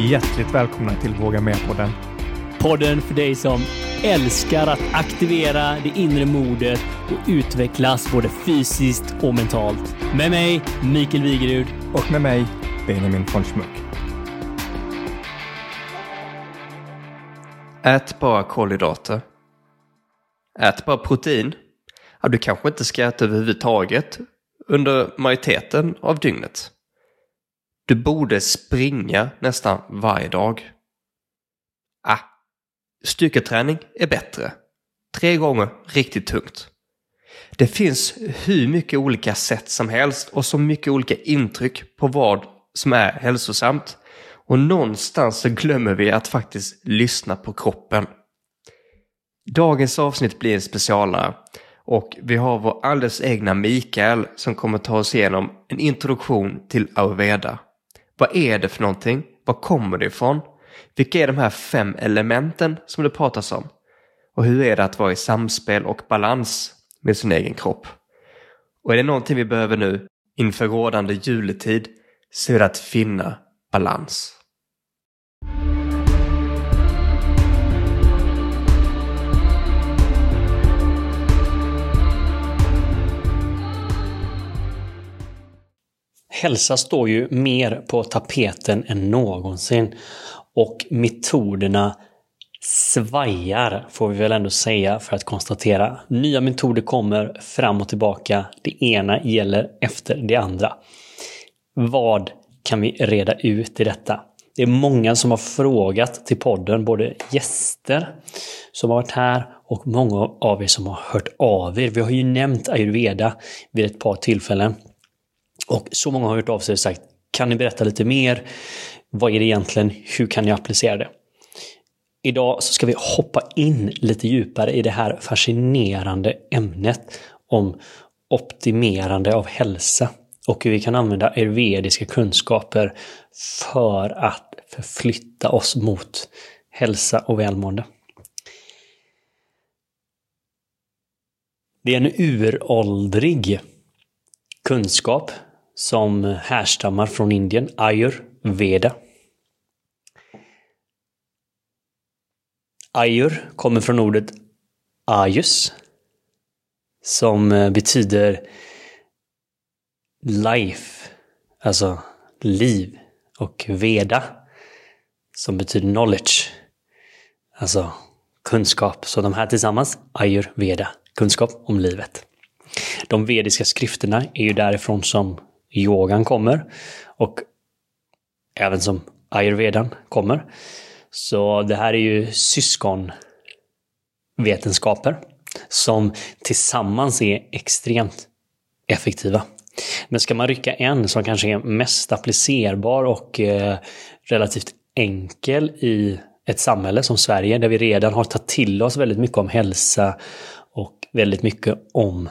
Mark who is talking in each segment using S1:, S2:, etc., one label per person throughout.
S1: hjärtligt välkomna till Våga Med-podden.
S2: Podden för dig som älskar att aktivera det inre modet och utvecklas både fysiskt och mentalt. Med mig, Mikael Wigerud.
S1: Och med mig, Benjamin von Schmuck.
S3: Ät bara kolhydrater. Ät bara protein. Ja, du kanske inte ska äta överhuvudtaget under majoriteten av dygnet. Du borde springa nästan varje dag. Ah, styrketräning är bättre. Tre gånger riktigt tungt. Det finns hur mycket olika sätt som helst och så mycket olika intryck på vad som är hälsosamt. Och någonstans så glömmer vi att faktiskt lyssna på kroppen. Dagens avsnitt blir en specialare och vi har vår alldeles egna Mikael som kommer ta oss igenom en introduktion till ayurveda. Vad är det för någonting? Var kommer det ifrån? Vilka är de här fem elementen som det pratas om? Och hur är det att vara i samspel och balans med sin egen kropp? Och är det någonting vi behöver nu inför rådande juletid så är det att finna balans.
S2: Hälsa står ju mer på tapeten än någonsin och metoderna svajar får vi väl ändå säga för att konstatera. Nya metoder kommer fram och tillbaka. Det ena gäller efter det andra. Vad kan vi reda ut i detta? Det är många som har frågat till podden, både gäster som har varit här och många av er som har hört av er. Vi har ju nämnt ayurveda vid ett par tillfällen. Och så många har hört av sig och sagt, kan ni berätta lite mer? Vad är det egentligen? Hur kan ni applicera det? Idag så ska vi hoppa in lite djupare i det här fascinerande ämnet om optimerande av hälsa och hur vi kan använda ayurvediska kunskaper för att förflytta oss mot hälsa och välmående. Det är en uråldrig kunskap som härstammar från Indien, ayurveda. Ayur kommer från ordet ayus som eh, betyder life, alltså liv och veda som betyder knowledge, alltså kunskap. Så de här tillsammans, ayurveda, kunskap om livet. De vediska skrifterna är ju därifrån som yogan kommer och även som ayurvedan kommer. Så det här är ju syskonvetenskaper som tillsammans är extremt effektiva. Men ska man rycka en som kanske är mest applicerbar och eh, relativt enkel i ett samhälle som Sverige där vi redan har tagit till oss väldigt mycket om hälsa och väldigt mycket om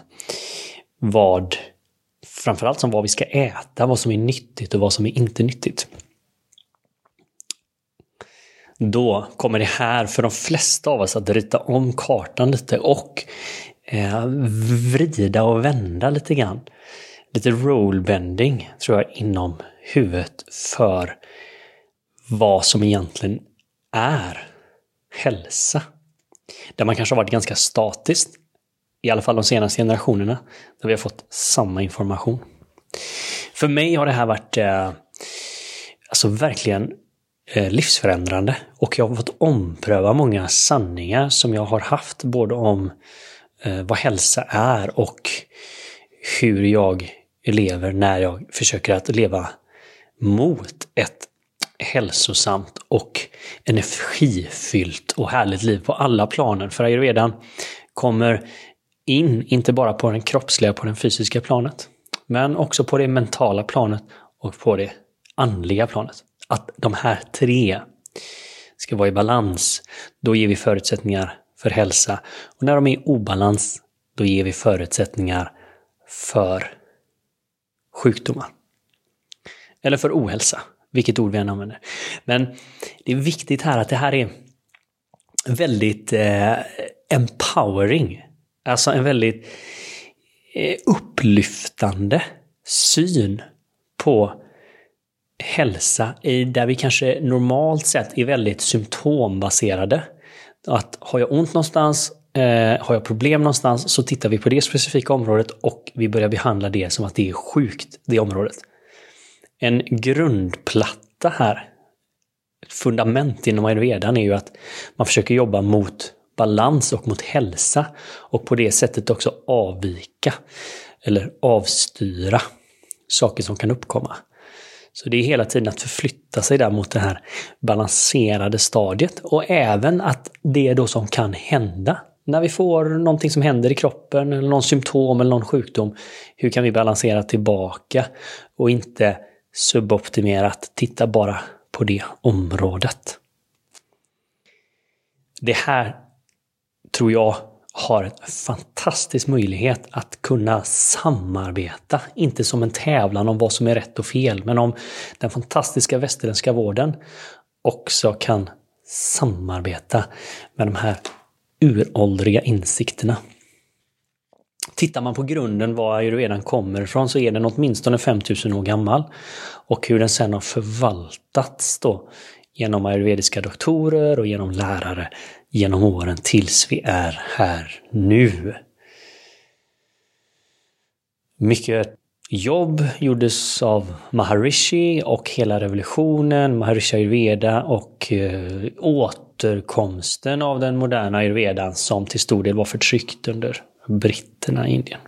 S2: vad framförallt som vad vi ska äta, vad som är nyttigt och vad som är inte nyttigt. Då kommer det här för de flesta av oss att rita om kartan lite och eh, vrida och vända lite grann. Lite rollbending tror jag inom huvudet för vad som egentligen är hälsa. Där man kanske har varit ganska statiskt i alla fall de senaste generationerna, där vi har fått samma information. För mig har det här varit eh, alltså verkligen eh, livsförändrande och jag har fått ompröva många sanningar som jag har haft både om eh, vad hälsa är och hur jag lever när jag försöker att leva mot ett hälsosamt och energifyllt och härligt liv på alla planer. För ayurvedan kommer in, inte bara på den kroppsliga, på den fysiska planet, men också på det mentala planet och på det andliga planet. Att de här tre ska vara i balans, då ger vi förutsättningar för hälsa. Och när de är i obalans, då ger vi förutsättningar för sjukdomar. Eller för ohälsa, vilket ord vi än använder. Men det är viktigt här att det här är väldigt eh, empowering Alltså en väldigt eh, upplyftande syn på hälsa i där vi kanske normalt sett är väldigt symptombaserade. Att har jag ont någonstans, eh, har jag problem någonstans så tittar vi på det specifika området och vi börjar behandla det som att det är sjukt, det området. En grundplatta här, ett fundament inom ayurvedan är ju att man försöker jobba mot balans och mot hälsa och på det sättet också avvika eller avstyra saker som kan uppkomma. Så det är hela tiden att förflytta sig där mot det här balanserade stadiet och även att det är då som kan hända när vi får någonting som händer i kroppen, eller någon symptom eller någon sjukdom. Hur kan vi balansera tillbaka och inte suboptimerat titta bara på det området. Det här tror jag har en fantastisk möjlighet att kunna samarbeta. Inte som en tävlan om vad som är rätt och fel, men om den fantastiska västerländska vården också kan samarbeta med de här uråldriga insikterna. Tittar man på grunden var ayurvedan kommer ifrån så är den åtminstone 5000 år gammal. Och hur den sen har förvaltats då genom ayurvediska doktorer och genom lärare genom åren tills vi är här nu. Mycket jobb gjordes av Maharishi och hela revolutionen, Maharishi ayurveda och eh, återkomsten av den moderna ayurvedan som till stor del var förtryckt under britterna i Indien.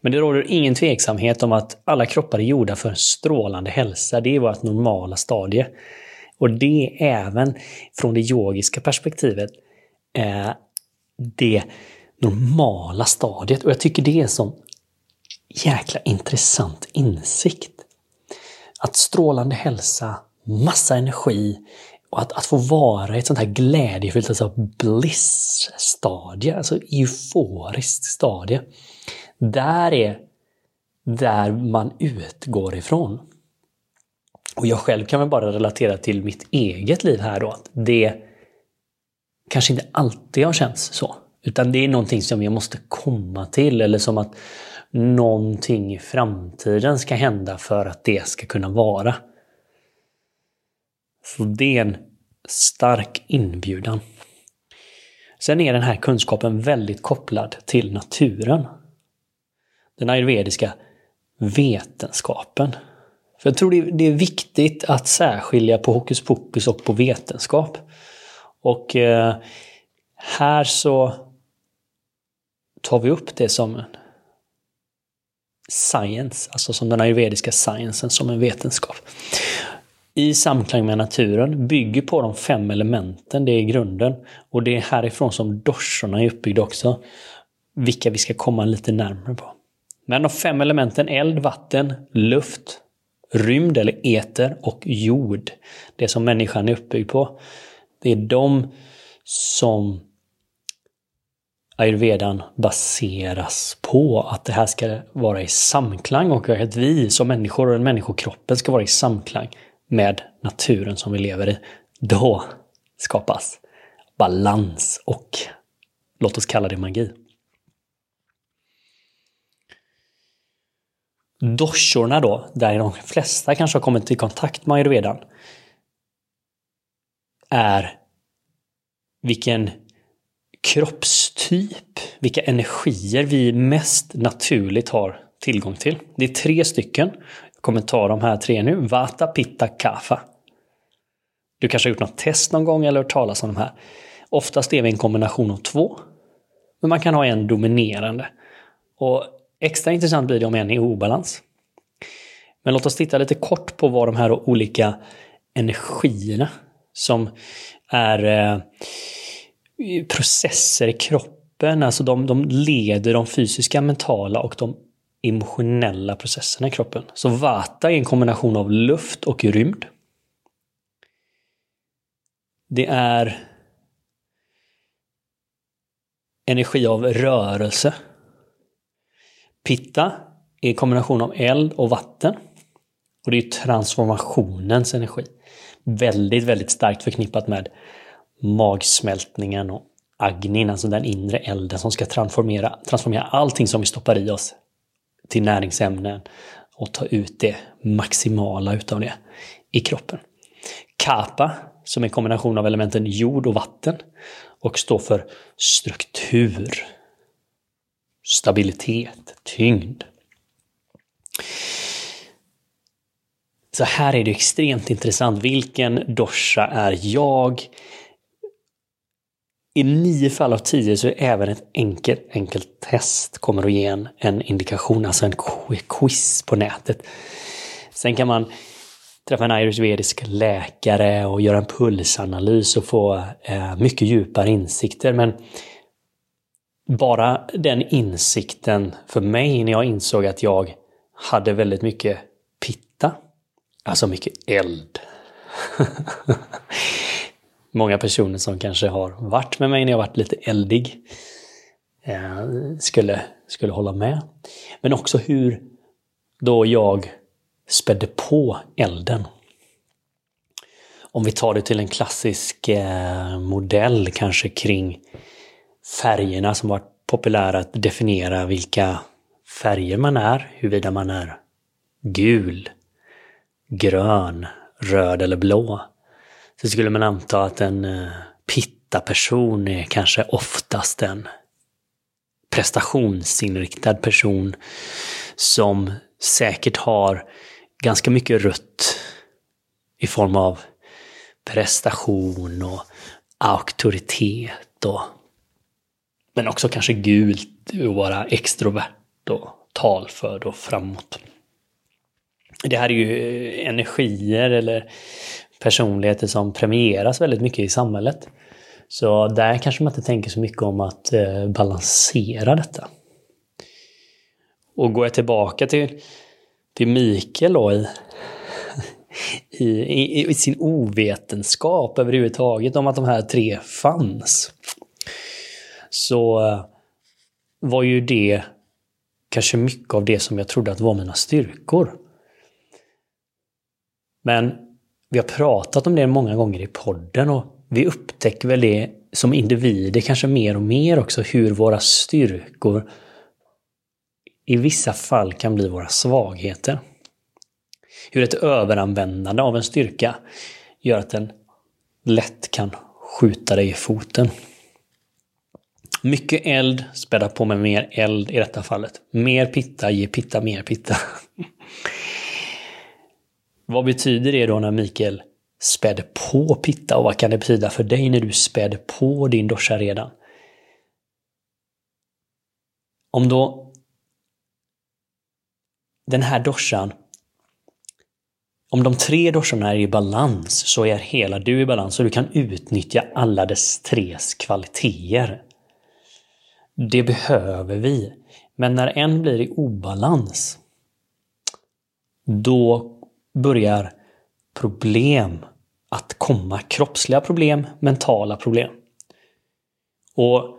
S2: Men det råder ingen tveksamhet om att alla kroppar är gjorda för en strålande hälsa. Det är vårt normala stadie. Och det är även från det yogiska perspektivet eh, det normala stadiet. Och jag tycker det är en sån jäkla intressant insikt. Att strålande hälsa, massa energi och att, att få vara i ett sånt här glädjefyllt alltså bliss-stadie, alltså euforiskt stadie. Där är där man utgår ifrån. Och jag själv kan väl bara relatera till mitt eget liv här då. Att det kanske inte alltid har känts så. Utan det är någonting som jag måste komma till eller som att någonting i framtiden ska hända för att det ska kunna vara. Så det är en stark inbjudan. Sen är den här kunskapen väldigt kopplad till naturen. Den ayurvediska vetenskapen. För jag tror det är viktigt att särskilja på hokus pokus och på vetenskap. Och eh, här så tar vi upp det som science, alltså som den ayurvediska sciencen, som en vetenskap. I samklang med naturen, bygger på de fem elementen, det är grunden. Och det är härifrån som dorsorna är uppbyggda också. Vilka vi ska komma lite närmare på. Men de fem elementen eld, vatten, luft, rymd eller eter och jord. Det som människan är uppbyggd på. Det är de som ayurvedan baseras på. Att det här ska vara i samklang och att vi som människor och den människokroppen ska vara i samklang med naturen som vi lever i. Då skapas balans och låt oss kalla det magi. Doshorna då, där de flesta kanske har kommit i kontakt med ayurvedan, är vilken kroppstyp, vilka energier vi mest naturligt har tillgång till. Det är tre stycken. Jag kommer ta de här tre nu. Vata, Pitta, Kapha. Du kanske har gjort något test någon gång eller hört talas om de här. Oftast är vi en kombination av två. Men man kan ha en dominerande. Och Extra intressant blir det om en är i obalans. Men låt oss titta lite kort på vad de här olika energierna som är eh, processer i kroppen, alltså de, de leder de fysiska, mentala och de emotionella processerna i kroppen. Så Vata är en kombination av luft och rymd. Det är energi av rörelse. Pitta är en kombination av eld och vatten. Och det är transformationens energi. Väldigt, väldigt starkt förknippat med magsmältningen och agnin, alltså den inre elden som ska transformera, transformera allting som vi stoppar i oss till näringsämnen och ta ut det maximala utav det i kroppen. Kapa som är en kombination av elementen jord och vatten och står för struktur, stabilitet, tyngd. Så här är det extremt intressant. Vilken dosha är jag? I nio fall av tio så är även ett enkelt, enkelt test kommer att ge en, en indikation, alltså en quiz på nätet. Sen kan man träffa en ayurvedisk läkare och göra en pulsanalys och få eh, mycket djupare insikter. Men bara den insikten för mig när jag insåg att jag hade väldigt mycket pitta, alltså mycket eld. Många personer som kanske har varit med mig när jag varit lite eldig eh, skulle, skulle hålla med. Men också hur då jag spädde på elden. Om vi tar det till en klassisk eh, modell kanske kring färgerna som varit populära att definiera vilka färger man är, huruvida man är gul, grön, röd eller blå. Så skulle man anta att en eh, pitta-person är kanske oftast en prestationsinriktad person som säkert har ganska mycket rött i form av prestation och auktoritet och men också kanske gult och vara extrovert och talförd och framåt. Det här är ju eh, energier eller personligheter som premieras väldigt mycket i samhället. Så där kanske man inte tänker så mycket om att eh, balansera detta. Och går jag tillbaka till, till Mikael då i, i, i, i sin ovetenskap överhuvudtaget om att de här tre fanns. Så eh, var ju det kanske mycket av det som jag trodde att var mina styrkor. Men vi har pratat om det många gånger i podden och vi upptäcker väl det som individer kanske mer och mer också hur våra styrkor i vissa fall kan bli våra svagheter. Hur ett överanvändande av en styrka gör att den lätt kan skjuta dig i foten. Mycket eld späda på med mer eld i detta fallet. Mer pitta ger pitta mer pitta. vad betyder det då när Mikael spädde på pitta och vad kan det betyda för dig när du spädde på din dosha redan? Om då den här doshan om de tre doshorna är i balans så är hela du i balans och du kan utnyttja alla dess tres kvaliteter. Det behöver vi. Men när en blir i obalans, då börjar problem att komma. Kroppsliga problem, mentala problem. Och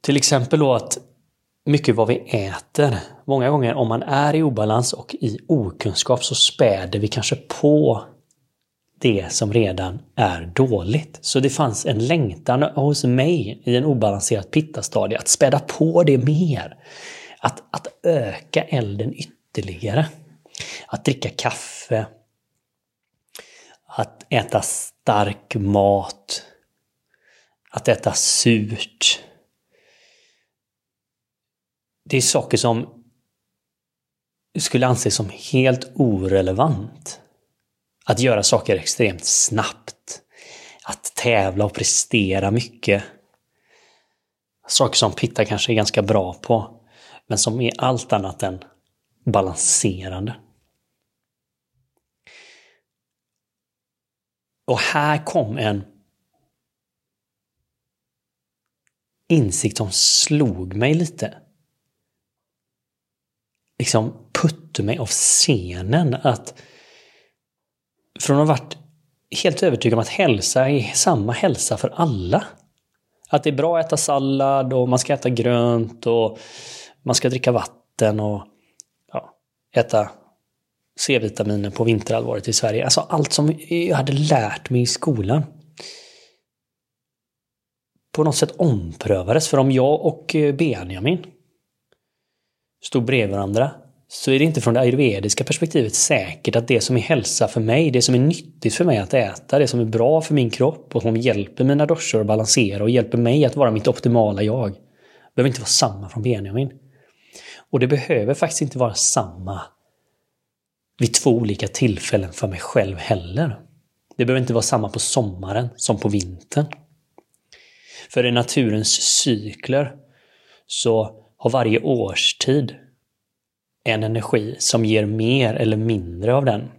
S2: till exempel då att mycket vad vi äter. Många gånger om man är i obalans och i okunskap så späder vi kanske på det som redan är dåligt. Så det fanns en längtan hos mig i en obalanserad pittastadie att späda på det mer. Att, att öka elden ytterligare. Att dricka kaffe. Att äta stark mat. Att äta surt. Det är saker som skulle anses som helt orelevant att göra saker extremt snabbt. Att tävla och prestera mycket. Saker som Pitta kanske är ganska bra på. Men som är allt annat än balanserande. Och här kom en insikt som slog mig lite. Liksom putte mig av scenen. Att från att ha varit helt övertygad om att hälsa är samma hälsa för alla. Att det är bra att äta sallad och man ska äta grönt och man ska dricka vatten och ja, äta C-vitaminer på vinterhalvåret i Sverige. Alltså allt som jag hade lärt mig i skolan. På något sätt omprövades. För om jag och eh, Benjamin stod bredvid varandra så är det inte från det ayurvediska perspektivet säkert att det som är hälsa för mig, det som är nyttigt för mig att äta, det som är bra för min kropp och som hjälper mina doshor att balansera och hjälper mig att vara mitt optimala jag, behöver inte vara samma från Benjamin. Och det behöver faktiskt inte vara samma vid två olika tillfällen för mig själv heller. Det behöver inte vara samma på sommaren som på vintern. För i naturens cykler så har varje årstid en energi som ger mer eller mindre av den.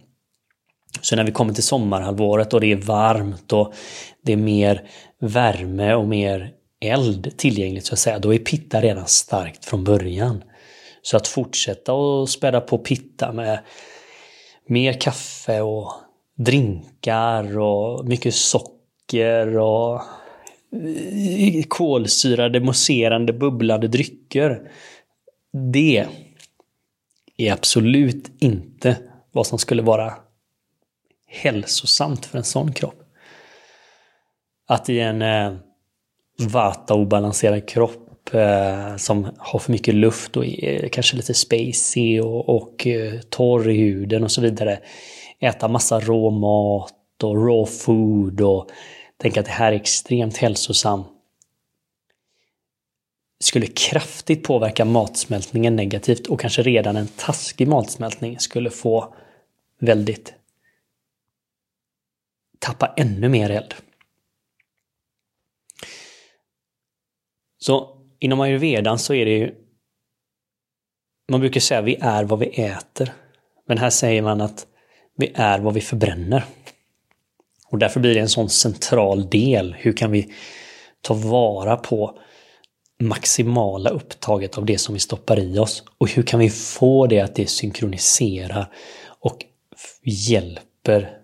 S2: Så när vi kommer till sommarhalvåret och det är varmt och det är mer värme och mer eld tillgängligt så att säga, då är pitta redan starkt från början. Så att fortsätta att späda på pitta med mer kaffe och drinkar och mycket socker och kolsyrade, mousserande, bubblande drycker. Det är absolut inte vad som skulle vara hälsosamt för en sån kropp. Att i en eh, vata-obalanserad kropp eh, som har för mycket luft och är kanske lite spacey och, och eh, torr i huden och så vidare. Äta massa rå mat och raw food och tänka att det här är extremt hälsosamt skulle kraftigt påverka matsmältningen negativt och kanske redan en taskig matsmältning skulle få väldigt tappa ännu mer eld. Så inom ayurvedan så är det ju man brukar säga att vi är vad vi äter. Men här säger man att vi är vad vi förbränner. Och därför blir det en sån central del. Hur kan vi ta vara på maximala upptaget av det som vi stoppar i oss? Och hur kan vi få det att det synkroniserar och hjälper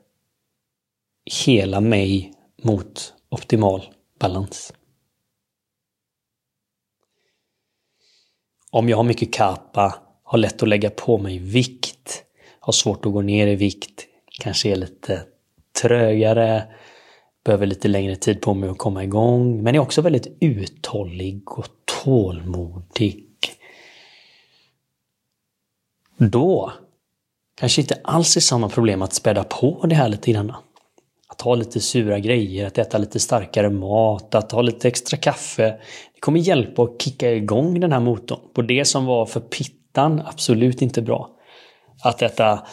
S2: hela mig mot optimal balans? Om jag har mycket kappa, har lätt att lägga på mig vikt, har svårt att gå ner i vikt, kanske är lite trögare, behöver lite längre tid på mig att komma igång, men är också väldigt uthållig och tålmodig. Då kanske inte alls är samma problem att späda på det här lite grann. Att ha lite sura grejer, att äta lite starkare mat, att ha lite extra kaffe. Det kommer hjälpa att kicka igång den här motorn. På det som var för pittan absolut inte bra. Att äta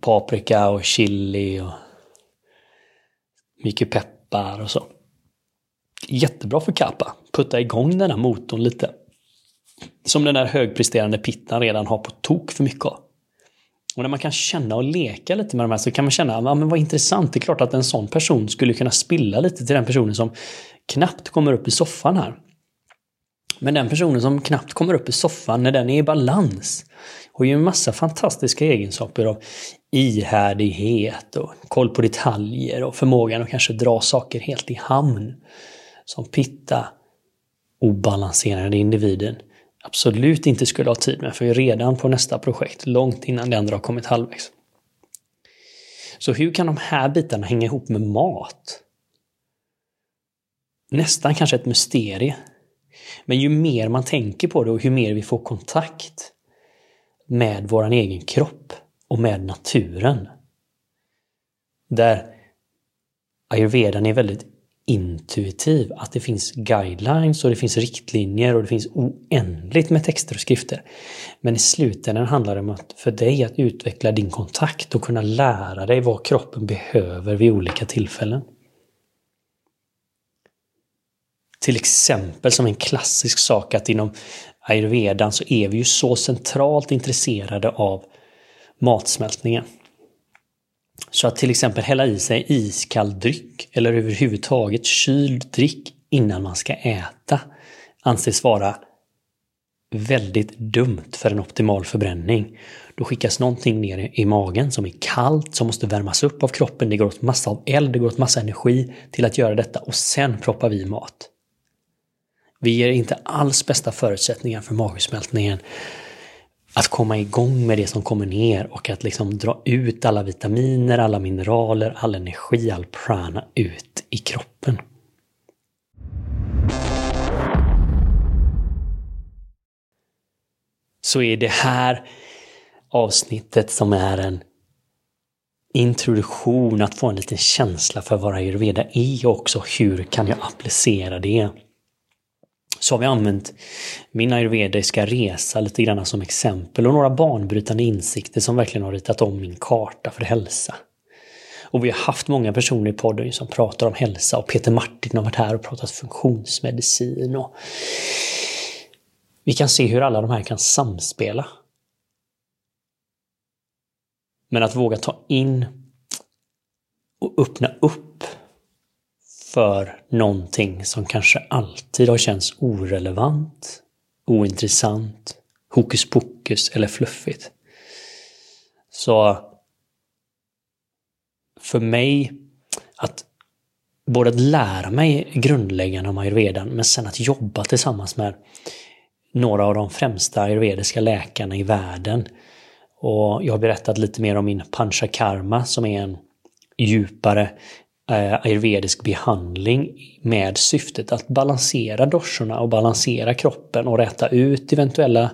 S2: paprika och chili och mycket peppar och så. Jättebra för kappa. Putta igång den här motorn lite. Som den där högpresterande pittan redan har på tok för mycket av. Och när man kan känna och leka lite med de här så kan man känna, ja men vad intressant, det är klart att en sån person skulle kunna spilla lite till den personen som knappt kommer upp i soffan här. Men den personen som knappt kommer upp i soffan när den är i balans har ju en massa fantastiska egenskaper av ihärdighet och koll på detaljer och förmågan att kanske dra saker helt i hamn. Som pitta obalanserade individen absolut inte skulle ha tid med för vi är redan på nästa projekt långt innan det andra har kommit halvvägs. Så hur kan de här bitarna hänga ihop med mat? Nästan kanske ett mysterie. Men ju mer man tänker på det och ju mer vi får kontakt med vår egen kropp och med naturen. Där ayurvedan är väldigt intuitiv, att det finns guidelines och det finns riktlinjer och det finns oändligt med texter och skrifter. Men i slutändan handlar det om att för dig att utveckla din kontakt och kunna lära dig vad kroppen behöver vid olika tillfällen. Till exempel som en klassisk sak att inom ayurvedan så är vi ju så centralt intresserade av matsmältningen. Så att till exempel hälla i sig iskall dryck eller överhuvudtaget kyld dryck innan man ska äta anses vara väldigt dumt för en optimal förbränning. Då skickas någonting ner i magen som är kallt, som måste värmas upp av kroppen. Det går åt massa av eld, det går åt massa energi till att göra detta och sen proppar vi mat. Vi ger inte alls bästa förutsättningar för magsmältningen att komma igång med det som kommer ner och att liksom dra ut alla vitaminer, alla mineraler, all energi, all prana ut i kroppen. så är det här avsnittet som är en introduktion, att få en liten känsla för vad ayurveda är och också hur kan jag applicera det. Så har vi använt min ayurvediska resa lite grann som exempel och några banbrytande insikter som verkligen har ritat om min karta för hälsa. Och vi har haft många personer i podden som pratar om hälsa och Peter Martin har varit här och pratat funktionsmedicin. Och vi kan se hur alla de här kan samspela. Men att våga ta in och öppna upp för någonting som kanske alltid har känts orelevant, ointressant, hokus pokus eller fluffigt. Så för mig att både att lära mig grundläggande om ayurvedan men sen att jobba tillsammans med några av de främsta ayurvediska läkarna i världen. Och jag har berättat lite mer om min panchakarma som är en djupare Eh, ayurvedisk behandling med syftet att balansera doshorna och balansera kroppen och rätta ut eventuella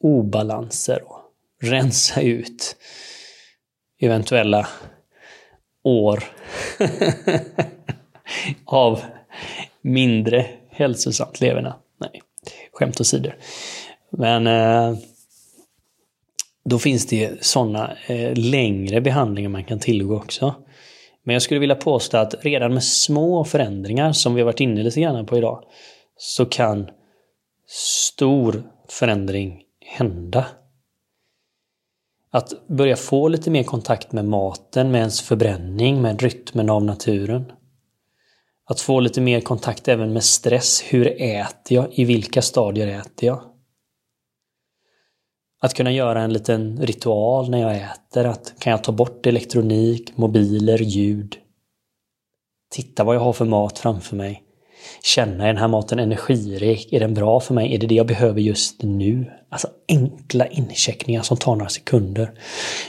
S2: obalanser och rensa ut eventuella år av mindre hälsosamt leverne. Nej, skämt åsido. Men eh, då finns det sådana eh, längre behandlingar man kan tillgå också. Men jag skulle vilja påstå att redan med små förändringar som vi har varit inne lite grann på idag så kan stor förändring hända. Att börja få lite mer kontakt med maten, med ens förbränning, med rytmen av naturen. Att få lite mer kontakt även med stress. Hur äter jag? I vilka stadier äter jag? Att kunna göra en liten ritual när jag äter. Att kan jag ta bort elektronik, mobiler, ljud? Titta vad jag har för mat framför mig. Känna, är den här maten energirik? Är den bra för mig? Är det det jag behöver just nu? Alltså enkla incheckningar som tar några sekunder.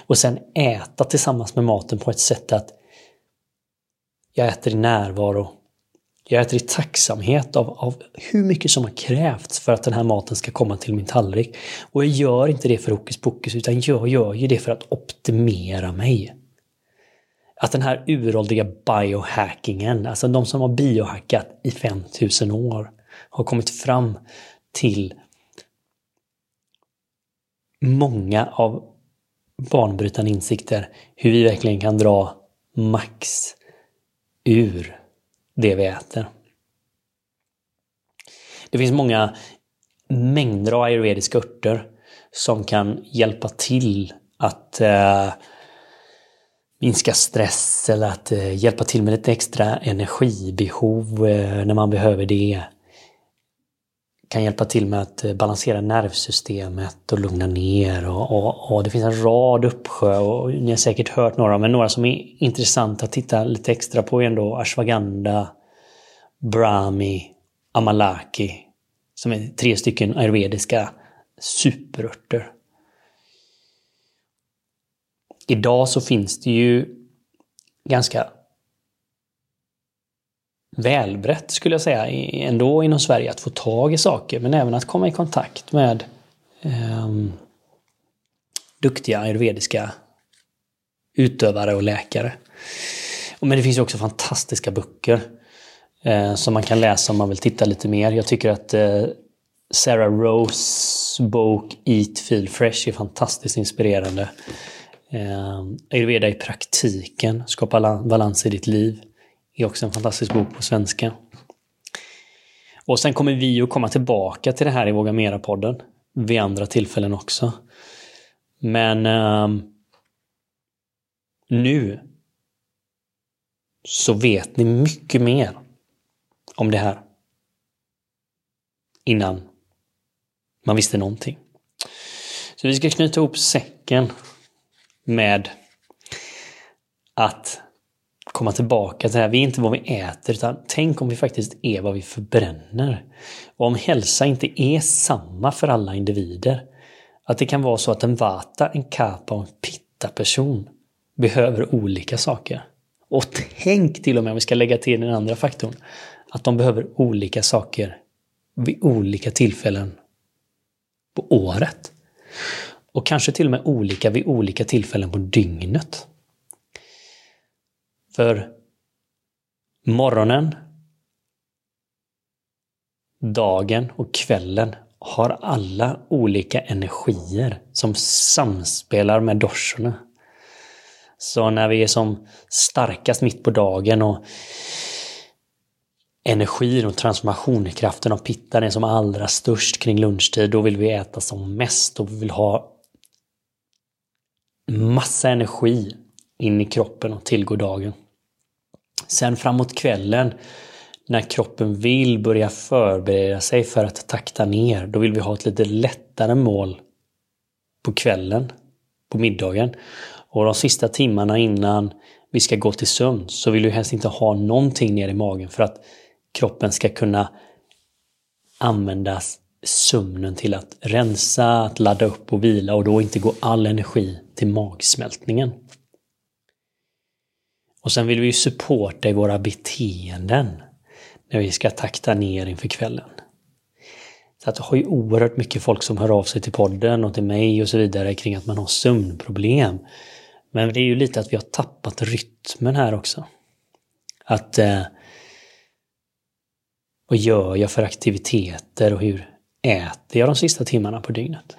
S2: Och sen äta tillsammans med maten på ett sätt att jag äter i närvaro. Jag äter i tacksamhet av, av hur mycket som har krävts för att den här maten ska komma till min tallrik. Och jag gör inte det för hokus pokus utan jag gör ju det för att optimera mig. Att den här uråldriga biohackingen, alltså de som har biohackat i 5000 år, har kommit fram till många av banbrytande insikter hur vi verkligen kan dra max ur det vi äter. Det finns många mängder av ayurvediska örter som kan hjälpa till att eh, minska stress eller att eh, hjälpa till med lite extra energibehov eh, när man behöver det. Kan hjälpa till med att eh, balansera nervsystemet och lugna ner och, och, och, det finns en rad uppsjö och ni har säkert hört några men några som är intressanta att titta lite extra på är ändå ashwagandha, brahmi, amalaki som är tre stycken ayurvediska superörter. Idag så finns det ju ganska välbrett skulle jag säga ändå inom Sverige att få tag i saker men även att komma i kontakt med eh, duktiga ayurvediska utövare och läkare. Men det finns också fantastiska böcker eh, som man kan läsa om man vill titta lite mer. Jag tycker att eh, Sarah Rose bok Eat Feel Fresh är fantastiskt inspirerande. Eh, Ayurveda i praktiken, skapa balans i ditt liv, är också en fantastisk bok på svenska. Och sen kommer vi att komma tillbaka till det här i Våga Mera-podden vid andra tillfällen också. Men um, nu så vet ni mycket mer om det här innan man visste någonting. Så vi ska knyta ihop säcken med att komma tillbaka till det här. Vi är inte vad vi äter, utan tänk om vi faktiskt är vad vi förbränner. Och om hälsa inte är samma för alla individer. Att det kan vara så att en vata, en kappa och en pitta-person behöver olika saker. Och tänk till och med om vi ska lägga till den andra faktorn. Att de behöver olika saker vid olika tillfällen på året. Och kanske till och med olika vid olika tillfällen på dygnet. För morgonen, dagen och kvällen har alla olika energier som samspelar med dorsorna. Så när vi är som starkast mitt på dagen och energin och transformationskraften av pittan är som allra störst kring lunchtid, då vill vi äta som mest och vi vill ha massa energi in i kroppen och tillgå dagen. Sen framåt kvällen när kroppen vill börja förbereda sig för att takta ner, då vill vi ha ett lite lättare mål på kvällen, på middagen. Och de sista timmarna innan vi ska gå till sömn så vill vi helst inte ha någonting ner i magen för att kroppen ska kunna använda sömnen till att rensa, att ladda upp och vila och då inte gå all energi till magsmältningen. Och sen vill vi ju supporta i våra beteenden när vi ska takta ner inför kvällen. Så att jag har ju oerhört mycket folk som hör av sig till podden och till mig och så vidare kring att man har sömnproblem. Men det är ju lite att vi har tappat rytmen här också. Att eh, vad gör jag för aktiviteter och hur äter jag de sista timmarna på dygnet?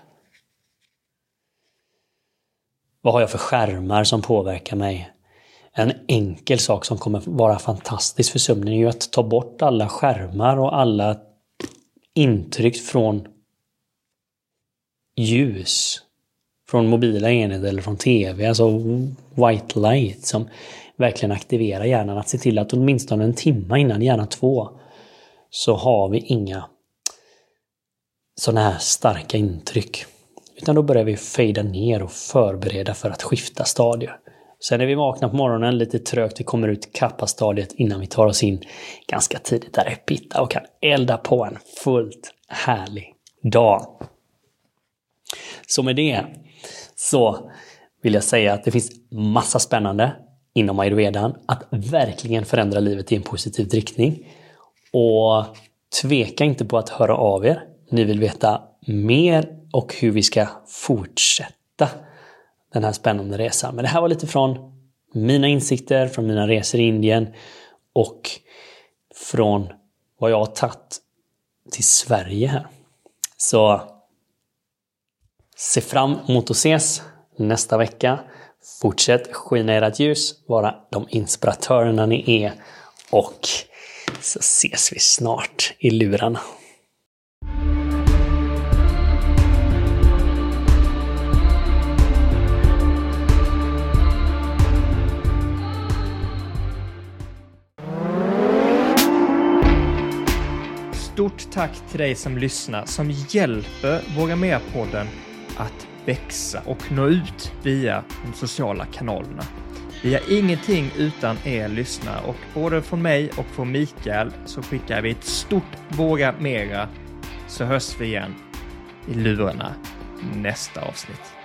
S2: Vad har jag för skärmar som påverkar mig? En enkel sak som kommer vara fantastisk för sömnen är ju att ta bort alla skärmar och alla intryck från ljus. Från mobila enheter eller från TV, alltså white light som verkligen aktiverar hjärnan. Att se till att åtminstone en timme innan, gärna två, så har vi inga sådana här starka intryck. Utan då börjar vi fejda ner och förbereda för att skifta stadier. Sen är vi vakna på morgonen lite trögt, vi kommer ut kappastadiet innan vi tar oss in ganska tidigt där i pitta och kan elda på en fullt härlig dag. Så med det så vill jag säga att det finns massa spännande inom ayurvedan att verkligen förändra livet i en positiv riktning. Och tveka inte på att höra av er. Ni vill veta mer och hur vi ska fortsätta den här spännande resan. Men det här var lite från mina insikter, från mina resor i Indien och från vad jag har tagit till Sverige här. Så se fram emot att ses nästa vecka. Fortsätt skina ert ljus, vara de inspiratörerna ni är och så ses vi snart i lurarna.
S1: Stort tack till dig som lyssnar som hjälper Våga Mer-podden att växa och nå ut via de sociala kanalerna. Vi har ingenting utan er lyssnare och både från mig och från Mikael så skickar vi ett stort Våga Mera så hörs vi igen i lurarna nästa avsnitt.